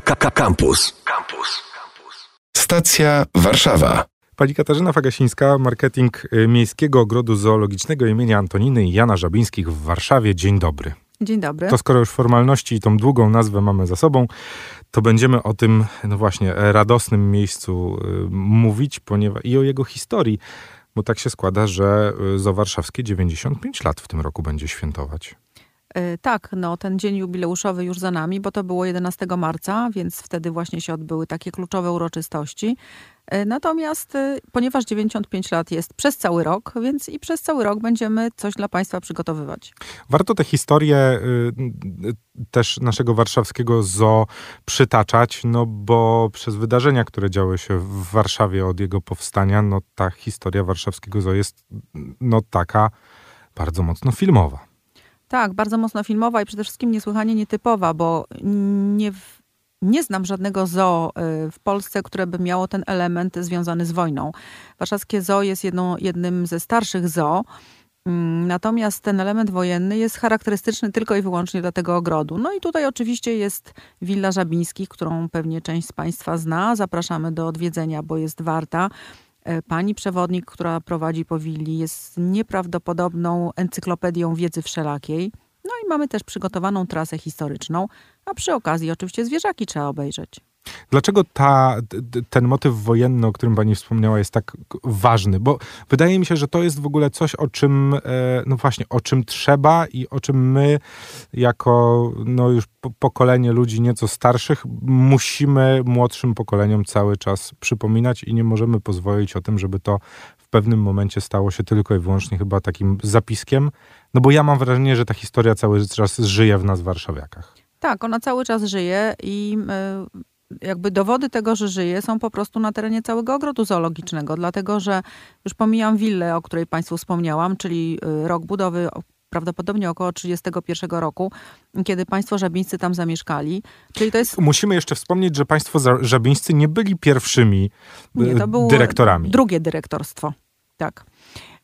Campus. Campus. Stacja Warszawa. Pani Katarzyna Fagasińska, marketing y, Miejskiego Ogrodu Zoologicznego imienia Antoniny i Jana Żabińskich w Warszawie. Dzień dobry. Dzień dobry. To skoro już formalności i tą długą nazwę mamy za sobą, to będziemy o tym, no właśnie, radosnym miejscu y, mówić ponieważ, i o jego historii, bo tak się składa, że y, Zo Warszawskie 95 lat w tym roku będzie świętować. E, tak, no ten dzień jubileuszowy już za nami, bo to było 11 marca, więc wtedy właśnie się odbyły takie kluczowe uroczystości. E, natomiast e, ponieważ 95 lat jest przez cały rok, więc i przez cały rok będziemy coś dla Państwa przygotowywać. Warto tę historię też naszego warszawskiego zoo przytaczać, no bo przez wydarzenia, które działy się w Warszawie od jego powstania, no ta historia warszawskiego zoo jest no taka bardzo mocno filmowa. Tak, bardzo mocno filmowa i przede wszystkim niesłychanie nietypowa, bo nie, nie znam żadnego zoo y, w Polsce, które by miało ten element związany z wojną. Warszawskie zoo jest jedną, jednym ze starszych zoo. Mm, natomiast ten element wojenny jest charakterystyczny tylko i wyłącznie dla tego ogrodu. No i tutaj oczywiście jest Willa Żabińskich, którą pewnie część z Państwa zna. Zapraszamy do odwiedzenia, bo jest warta. E, pani przewodnik, która prowadzi Powilli, jest nieprawdopodobną encyklopedią wiedzy wszelakiej. No i mamy też przygotowaną trasę historyczną, a przy okazji oczywiście zwierzaki trzeba obejrzeć. Dlaczego ta, ten motyw wojenny, o którym pani wspomniała, jest tak ważny? Bo wydaje mi się, że to jest w ogóle coś, o czym, e, no właśnie, o czym trzeba i o czym my, jako no już pokolenie ludzi nieco starszych, musimy młodszym pokoleniom cały czas przypominać i nie możemy pozwolić o tym, żeby to w pewnym momencie stało się tylko i wyłącznie chyba takim zapiskiem. No bo ja mam wrażenie, że ta historia cały czas żyje w nas warszawiakach. Tak, ona cały czas żyje i y, jakby dowody tego, że żyje, są po prostu na terenie całego ogrodu zoologicznego, dlatego że już pomijam willę, o której Państwu wspomniałam, czyli y, rok budowy prawdopodobnie około 31 roku, kiedy państwo żabińscy tam zamieszkali. Czyli to jest... Musimy jeszcze wspomnieć, że państwo żabińscy nie byli pierwszymi y, nie, to było dyrektorami. Drugie dyrektorstwo, tak.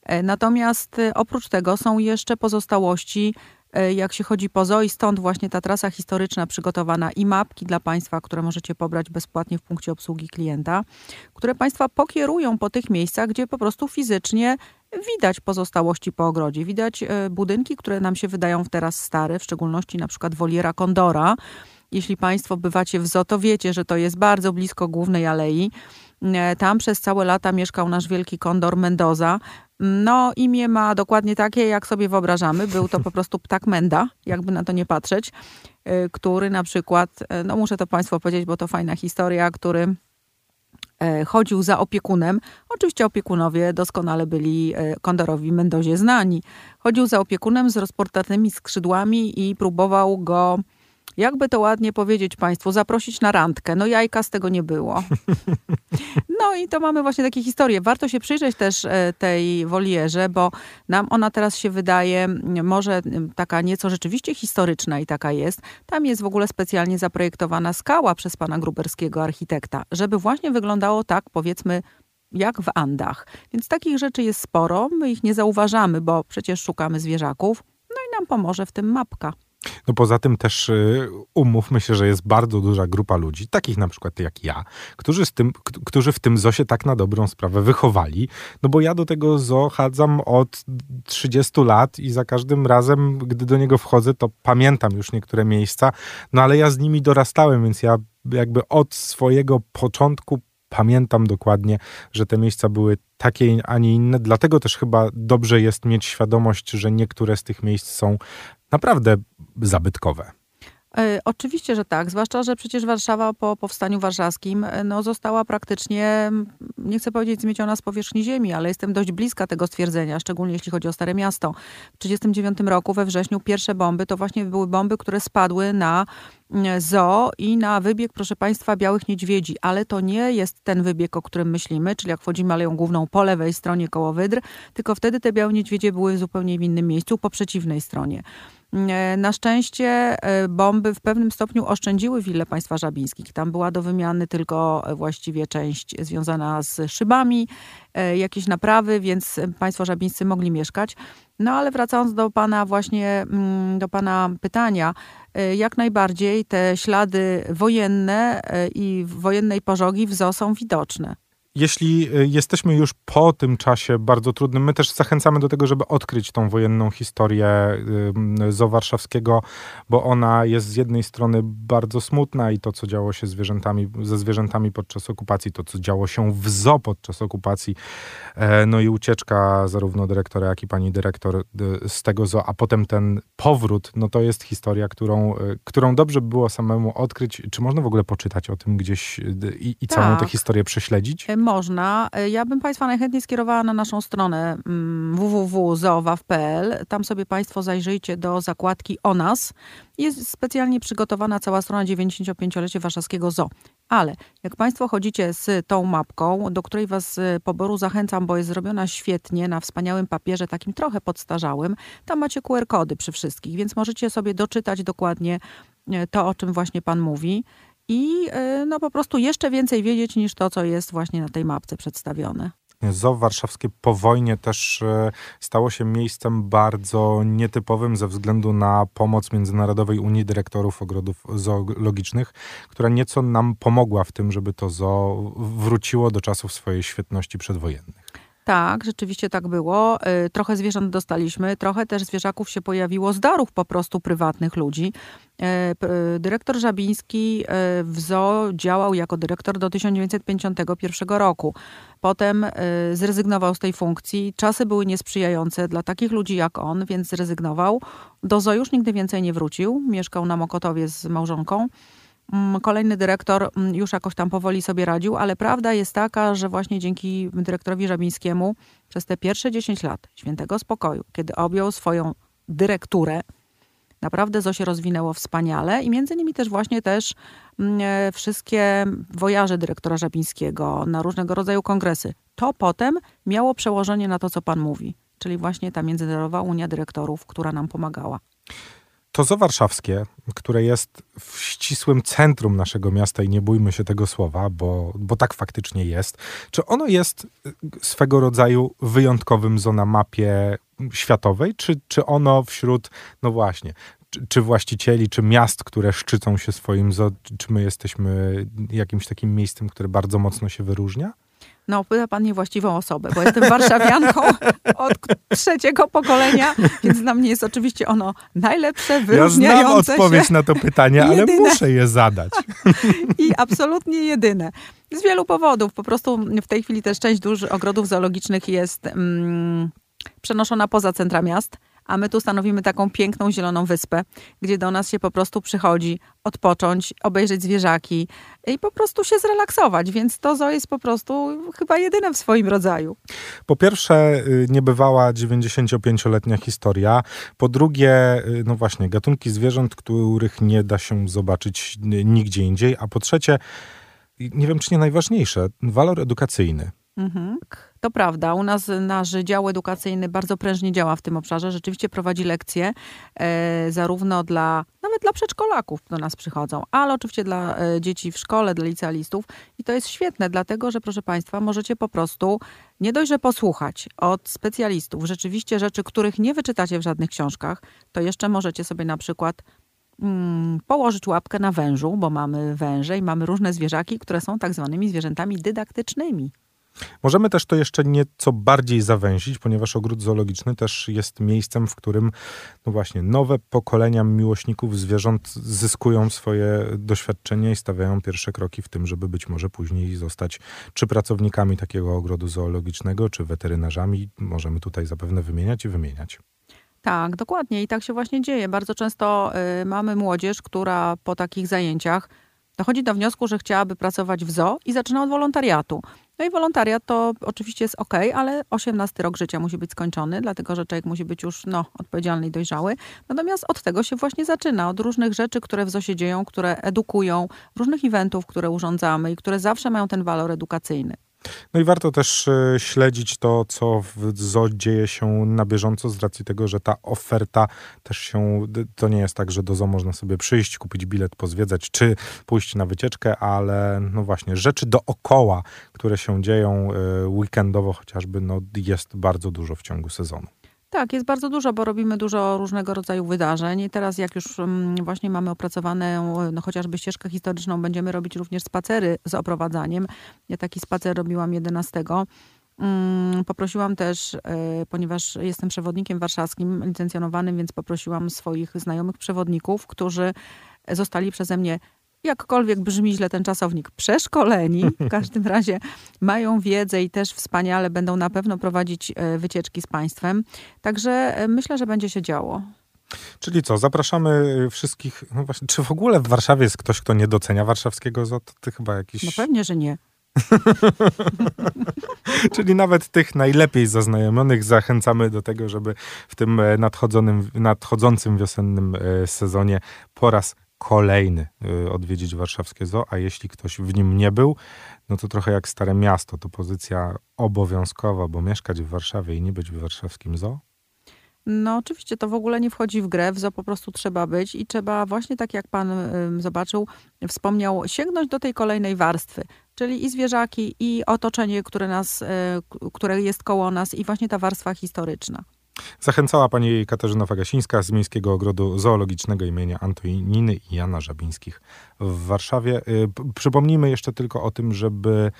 E, natomiast oprócz tego są jeszcze pozostałości E, jak się chodzi po zoo i stąd właśnie ta trasa historyczna przygotowana i mapki dla Państwa, które możecie pobrać bezpłatnie w punkcie obsługi klienta, które Państwa pokierują po tych miejscach, gdzie po prostu fizycznie widać pozostałości po ogrodzie. Widać e, budynki, które nam się wydają teraz stare, w szczególności na przykład woliera kondora. Jeśli Państwo bywacie w zoo, to wiecie, że to jest bardzo blisko głównej alei. E, tam przez całe lata mieszkał nasz wielki kondor Mendoza. No, imię ma dokładnie takie, jak sobie wyobrażamy. Był to po prostu ptak Menda, jakby na to nie patrzeć, y, który na przykład, y, no muszę to Państwu powiedzieć, bo to fajna historia, który y, chodził za opiekunem. Oczywiście opiekunowie doskonale byli Kondorowi Mendozie znani. Chodził za opiekunem z rozportatnymi skrzydłami i próbował go jakby to ładnie powiedzieć Państwu, zaprosić na randkę. No jajka z tego nie było. No i to mamy właśnie takie historie. Warto się przyjrzeć też e, tej wolierze, bo nam ona teraz się wydaje może taka nieco rzeczywiście historyczna i taka jest. Tam jest w ogóle specjalnie zaprojektowana skała przez pana Gruberskiego, architekta, żeby właśnie wyglądało tak, powiedzmy, jak w Andach. Więc takich rzeczy jest sporo. My ich nie zauważamy, bo przecież szukamy zwierzaków. No i nam pomoże w tym mapka. No poza tym też y, umówmy się, że jest bardzo duża grupa ludzi, takich na przykład jak ja, którzy, z tym, którzy w tym ZOSie tak na dobrą sprawę wychowali. No bo ja do tego ZO chadzam od 30 lat i za każdym razem, gdy do niego wchodzę, to pamiętam już niektóre miejsca, no ale ja z nimi dorastałem, więc ja jakby od swojego początku pamiętam dokładnie, że te miejsca były takie, a nie inne. Dlatego też chyba dobrze jest mieć świadomość, że niektóre z tych miejsc są naprawdę zabytkowe. E, oczywiście, że tak. Zwłaszcza, że przecież Warszawa po powstaniu warszawskim e, no, została praktycznie, nie chcę powiedzieć zmieciona z powierzchni ziemi, ale jestem dość bliska tego stwierdzenia, szczególnie jeśli chodzi o Stare Miasto. W 1939 roku we wrześniu pierwsze bomby to właśnie były bomby, które spadły na zoo i na wybieg, proszę Państwa, Białych Niedźwiedzi, ale to nie jest ten wybieg, o którym myślimy, czyli jak wchodzimy aleją główną po lewej stronie koło Wydr, tylko wtedy te Białe Niedźwiedzie były zupełnie w innym miejscu, po przeciwnej stronie. E, na szczęście e, bomby w pewnym stopniu oszczędziły willę państwa żabińskich. Tam była do wymiany tylko właściwie część związana z szybami, e, jakieś naprawy, więc państwo żabińscy mogli mieszkać. No ale wracając do pana właśnie, mm, do pana pytania, jak najbardziej te ślady wojenne y, i wojennej pożogi w zoo są widoczne. Jeśli y, jesteśmy już po tym czasie bardzo trudnym, my też zachęcamy do tego, żeby odkryć tą wojenną historię Zoo Warszawskiego, bo ona jest z jednej strony bardzo smutna i to, co działo się zwierzętami, ze zwierzętami podczas okupacji, to, co działo się w zoo podczas okupacji, e, no i ucieczka zarówno dyrektora, jak i pani dyrektor y, z tego zoo, a potem ten powrót, no to jest historia, którą, y, którą dobrze by było samemu odkryć. Czy można w ogóle poczytać o tym gdzieś i, i całą tę Tak. historię prześledzić? Można. Ja bym Państwa najchętniej skierowała na naszą stronę mm, www.zoowaw.pl. Tam sobie Państwo zajrzyjcie do zakładki o nas. Jest specjalnie przygotowana cała strona 95-lecie warszawskiego zoo. Ale jak Państwo chodzicie z tą mapką, do której Was z poboru zachęcam, bo jest zrobiona świetnie na wspaniałym papierze, takim trochę podstarzałym, tam macie QR-kody przy wszystkich, więc możecie sobie doczytać dokładnie e, to, o czym właśnie Pan mówi i y, no po prostu jeszcze więcej wiedzieć niż to, co jest właśnie na tej mapce przedstawione. Zoo warszawskie po wojnie też e, stało się miejscem bardzo nietypowym ze względu na pomoc Międzynarodowej Unii Dyrektorów Ogrodów Zoologicznych, która nieco nam pomogła w tym, żeby to zoo wróciło do czasów swojej świetności przedwojennych. Tak, rzeczywiście tak było. Y, Trochę zwierząt dostaliśmy, trochę też zwierzaków się pojawiło z darów po prostu prywatnych ludzi. P- y, Dyrektor Żabiński y, w zoo działał jako dyrektor do 1951 roku. Potem y, zrezygnował z tej funkcji. Czasy były niesprzyjające dla takich ludzi jak on, więc zrezygnował. Do zoo już nigdy więcej nie wrócił. Mieszkał na Mokotowie z małżonką. Mm, Kolejny dyrektor mm, już jakoś tam powoli sobie radził, ale prawda jest taka, że właśnie dzięki dyrektorowi Żabińskiemu przez te pierwsze 10 lat świętego spokoju, kiedy objął swoją dyrekturę, naprawdę zo się rozwinęło wspaniale i między innymi też właśnie też mm, e, wszystkie wojaże dyrektora Żabińskiego na różnego rodzaju kongresy. To potem miało przełożenie na to, co pan mówi, czyli właśnie ta Międzynarodowa Unia Dyrektorów, która nam pomagała. To zoo warszawskie, które jest w ścisłym centrum naszego miasta i nie bójmy się tego słowa, bo, bo tak faktycznie jest. Czy ono jest y, swego rodzaju wyjątkowym zoo na mapie światowej, czy, czy ono wśród, no właśnie, czy, czy właścicieli, czy miast, które szczycą się swoim zoo, czy my jesteśmy jakimś takim miejscem, które bardzo mocno się wyróżnia? No, pyta pan niewłaściwą osobę, bo jestem warszawianką od trzeciego pokolenia, więc dla mnie jest oczywiście ono najlepsze, Ja znam wyróżniające odpowiedź na to pytanie, ale Jedyne. muszę je zadać. i absolutnie jedyne. Z wielu powodów. Po prostu w tej chwili też część dużych ogrodów zoologicznych jest mm, przenoszona poza centra miast, a my tu stanowimy taką piękną zieloną wyspę, gdzie do nas się po prostu przychodzi odpocząć, obejrzeć zwierzaki i po prostu się zrelaksować, więc to zoo jest po prostu chyba jedyne w swoim rodzaju. Po pierwsze, y, niebywała 95-letnia historia. Po drugie, y, no właśnie, gatunki zwierząt, których nie da się zobaczyć nigdzie indziej. A po trzecie, y, nie wiem czy nie najważniejsze, walor edukacyjny. Mhm. To prawda. U nas nasz dział edukacyjny bardzo prężnie działa w tym obszarze. Rzeczywiście prowadzi lekcje e, zarówno dla, nawet dla przedszkolaków do nas przychodzą, ale oczywiście dla e, dzieci w szkole, dla licealistów. I to jest świetne, dlatego że proszę Państwa, możecie po prostu nie dość, że posłuchać od specjalistów rzeczywiście rzeczy, których nie wyczytacie w żadnych książkach, to jeszcze możecie sobie na przykład mm, położyć łapkę na wężu, bo mamy węże i mamy różne zwierzaki, które są tak zwanymi zwierzętami dydaktycznymi. Możemy też to jeszcze nieco bardziej zawęzić, ponieważ ogród zoologiczny też jest miejscem, w którym no właśnie nowe pokolenia miłośników zwierząt zyskują swoje doświadczenie i stawiają pierwsze kroki w tym, żeby być może później zostać czy pracownikami takiego ogrodu zoologicznego, czy weterynarzami. Możemy tutaj zapewne wymieniać i wymieniać. Tak, dokładnie. I tak się właśnie dzieje. Bardzo często y, mamy młodzież, która po takich zajęciach dochodzi do wniosku, że chciałaby pracować w zoo i zaczyna od wolontariatu. No i wolontariat to oczywiście jest ok, ale 18 rok życia musi być skończony, dlatego że człowiek musi być już no, odpowiedzialny i dojrzały. Natomiast od tego się właśnie zaczyna, od różnych rzeczy, które w zoo się dzieją, które edukują, różnych eventów, które urządzamy i które zawsze mają ten walor edukacyjny. No i warto też e, śledzić to, co w ZO dzieje się na bieżąco, z racji tego, że ta oferta też się. To nie jest tak, że do ZO można sobie przyjść, kupić bilet, pozwiedzać, czy pójść na wycieczkę, ale no właśnie, rzeczy dookoła, które się dzieją e, weekendowo chociażby, no jest bardzo dużo w ciągu sezonu. Tak, jest bardzo dużo, bo robimy dużo różnego rodzaju wydarzeń. I teraz jak już mm, właśnie mamy opracowane no, chociażby ścieżkę historyczną, będziemy robić również spacery z oprowadzaniem. Ja taki spacer robiłam 11. Mm, poprosiłam też, e, ponieważ jestem przewodnikiem warszawskim, licencjonowanym, więc poprosiłam swoich znajomych przewodników, którzy zostali przeze mnie jakkolwiek brzmi źle ten czasownik, przeszkoleni. W każdym razie mają wiedzę i też wspaniale będą na pewno prowadzić e, wycieczki z państwem. Także e, myślę, że będzie się działo. Czyli co, zapraszamy wszystkich, no właśnie, czy w ogóle w Warszawie jest ktoś, kto nie docenia warszawskiego ZOT? Ty chyba jakiś... No pewnie, że nie. Czyli nawet tych najlepiej zaznajomionych zachęcamy do tego, żeby w tym e, nadchodzonym, nadchodzącym wiosennym sezonie po raz kolejny y, odwiedzić warszawskie zoo, a jeśli ktoś w nim nie był, no to trochę jak Stare Miasto, to pozycja obowiązkowa, bo mieszkać w Warszawie i nie być w warszawskim zoo? No oczywiście to w ogóle nie wchodzi w grę, w zoo po prostu trzeba być i trzeba właśnie tak jak pan zobaczył, wspomniał, sięgnąć do tej kolejnej warstwy, czyli i zwierzaki, i otoczenie, które, nas, y, które jest koło nas i właśnie ta warstwa historyczna. Zachęcała pani Katarzyna Fagasińska z Miejskiego Ogrodu Zoologicznego imienia Antoniny i Jana Żabińskich w Warszawie. Y, przypomnijmy jeszcze tylko o tym, żeby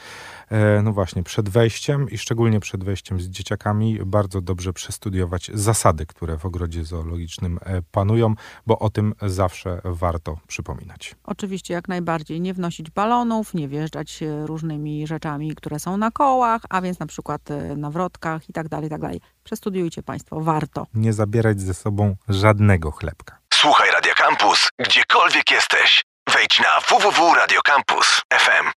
e, no właśnie przed wejściem i szczególnie przed wejściem z dzieciakami bardzo dobrze przestudiować zasady, które w ogrodzie zoologicznym e, panują, bo o tym zawsze warto przypominać. Oczywiście jak najbardziej nie wnosić balonów, nie wjeżdżać różnymi rzeczami, które są na kołach, a więc na przykład e, na wrotkach i tak dalej, i tak dalej. Przestudiujcie Państwo, warto. Nie zabierać ze sobą żadnego chlebka. Słuchaj Radio Campus, gdziekolwiek jesteś. Wejdź na www.radiocampus.fm.